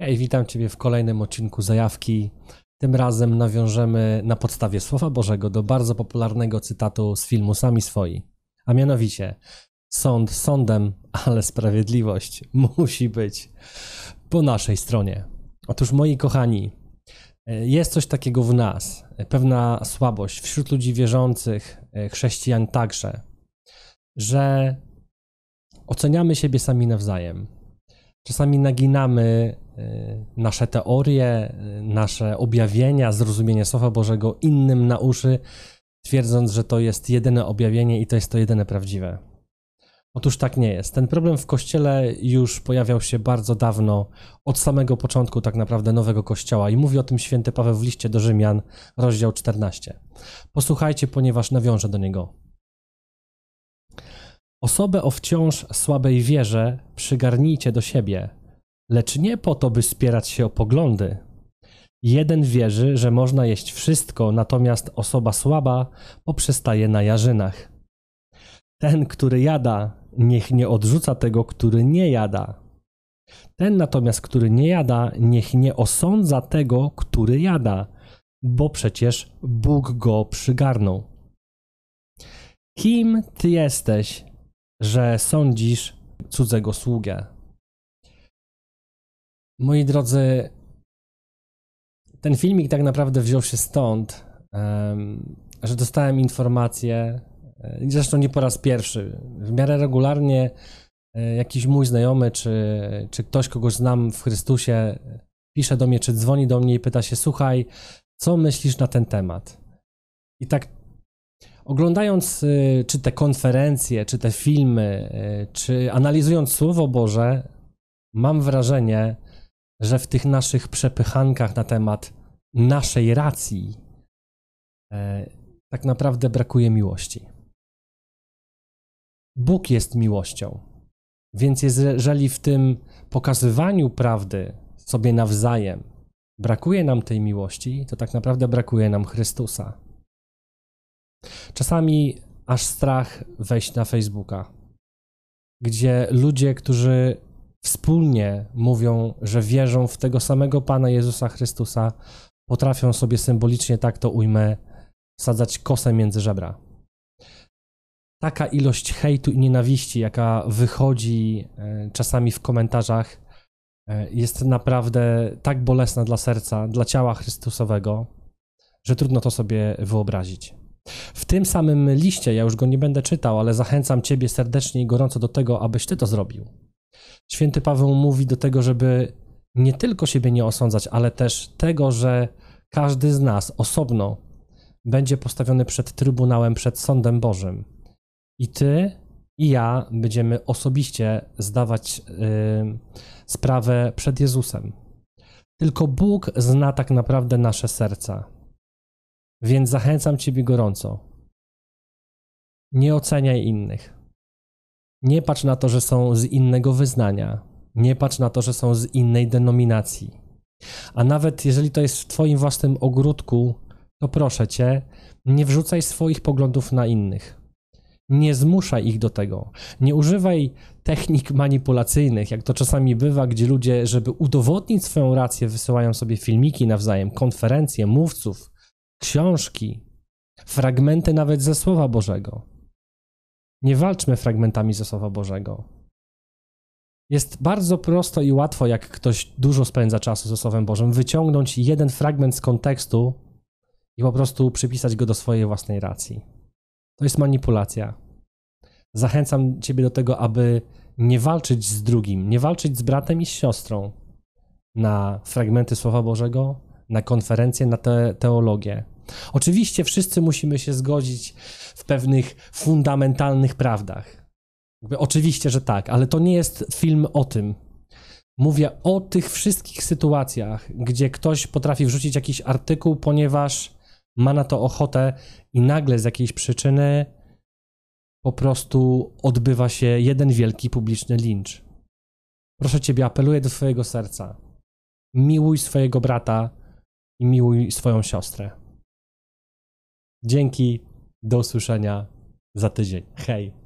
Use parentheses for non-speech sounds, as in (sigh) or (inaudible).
Hej, witam Ciebie w kolejnym odcinku Zajawki. Tym razem nawiążemy na podstawie Słowa Bożego do bardzo popularnego cytatu z filmu Sami Swoi. A mianowicie, sąd sądem, ale sprawiedliwość (laughs) musi być po naszej stronie. Otóż, moi kochani, jest coś takiego w nas, pewna słabość wśród ludzi wierzących, chrześcijan także, że oceniamy siebie sami nawzajem. Czasami naginamy y, nasze teorie, y, nasze objawienia, zrozumienie Słowa Bożego innym na uszy, twierdząc, że to jest jedyne objawienie i to jest to jedyne prawdziwe. Otóż tak nie jest. Ten problem w kościele już pojawiał się bardzo dawno, od samego początku tak naprawdę nowego kościoła i mówi o tym święty Paweł w liście do Rzymian, rozdział 14. Posłuchajcie, ponieważ nawiążę do niego. Osobę o wciąż słabej wierze przygarnijcie do siebie, lecz nie po to, by spierać się o poglądy. Jeden wierzy, że można jeść wszystko, natomiast osoba słaba poprzestaje na jarzynach. Ten, który jada, niech nie odrzuca tego, który nie jada. Ten natomiast, który nie jada, niech nie osądza tego, który jada, bo przecież Bóg go przygarnął. Kim ty jesteś, że sądzisz cudzego sługę. Moi drodzy, ten filmik tak naprawdę wziął się stąd, że dostałem informację, e, zresztą nie po raz pierwszy, w miarę regularnie e, jakiś mój znajomy, czy, czy ktoś, kogoś znam w Chrystusie, pisze do mnie, czy dzwoni do mnie i pyta się, słuchaj, co myślisz na ten temat? I tak Oglądając y, czy te konferencje, czy te filmy, y, czy analizując Słowo Boże, mam wrażenie, że w tych naszych przepychankach na temat naszej racji e, tak naprawdę brakuje miłości. Bóg jest miłością, więc jeżeli w tym pokazywaniu prawdy sobie nawzajem brakuje nam tej miłości, to tak naprawdę brakuje nam Chrystusa. Czasami aż strach wejść na Facebooka, gdzie ludzie, którzy wspólnie mówią, że wierzą w tego samego Pana Jezusa Chrystusa, potrafią sobie symbolicznie, tak to ujmę, sadzać kosę między żebra. Taka ilość hejtu i nienawiści, jaka wychodzi e, czasami w komentarzach, e, jest naprawdę tak bolesna dla serca, dla ciała Chrystusowego, że trudno to sobie wyobrazić. W tym samym liście, ja już go nie będę czytał, ale zachęcam Ciebie serdecznie i gorąco do tego, abyś Ty to zrobił. Święty Paweł mówi do tego, żeby nie tylko siebie nie osądzać, ale też tego, że każdy z nas osobno będzie postawiony przed Trybunałem, przed Sądem Bożym. I Ty i ja będziemy osobiście zdawać yy, sprawę przed Jezusem. Tylko Bóg zna tak naprawdę nasze serca. Więc zachęcam Ciebie gorąco. Nie oceniaj innych. Nie patrz na to, że są z innego wyznania. Nie patrz na to, że są z innej denominacji. A nawet jeżeli to jest w Twoim własnym ogródku, to proszę Cię, nie wrzucaj swoich poglądów na innych. Nie zmuszaj ich do tego. Nie używaj technik manipulacyjnych, jak to czasami bywa, gdzie ludzie, żeby udowodnić swoją rację, wysyłają sobie filmiki nawzajem, konferencje, mówców, książki, fragmenty nawet ze Słowa Bożego. Nie walczmy fragmentami ze Słowa Bożego. Jest bardzo prosto i łatwo, jak ktoś dużo spędza czasu ze Słowem Bożym, wyciągnąć jeden fragment z kontekstu i po prostu przypisać go do swojej własnej racji. To jest manipulacja. Zachęcam Ciebie do tego, aby nie walczyć z drugim, nie walczyć z bratem i z siostrą na fragmenty Słowa Bożego, na konferencję, na te, teologię. Oczywiście wszyscy musimy się zgodzić w pewnych fundamentalnych prawdach. Oczywiście, że tak, ale to nie jest film o tym. Mówię o tych wszystkich sytuacjach, gdzie ktoś potrafi wrzucić jakiś artykuł, ponieważ ma na to ochotę i nagle z jakiejś przyczyny po prostu odbywa się jeden wielki publiczny lincz. Proszę Ciebie, apeluję do Twojego serca. Miłuj swojego brata, i miłuj swoją siostrę. Dzięki, do usłyszenia za tydzień. Hej!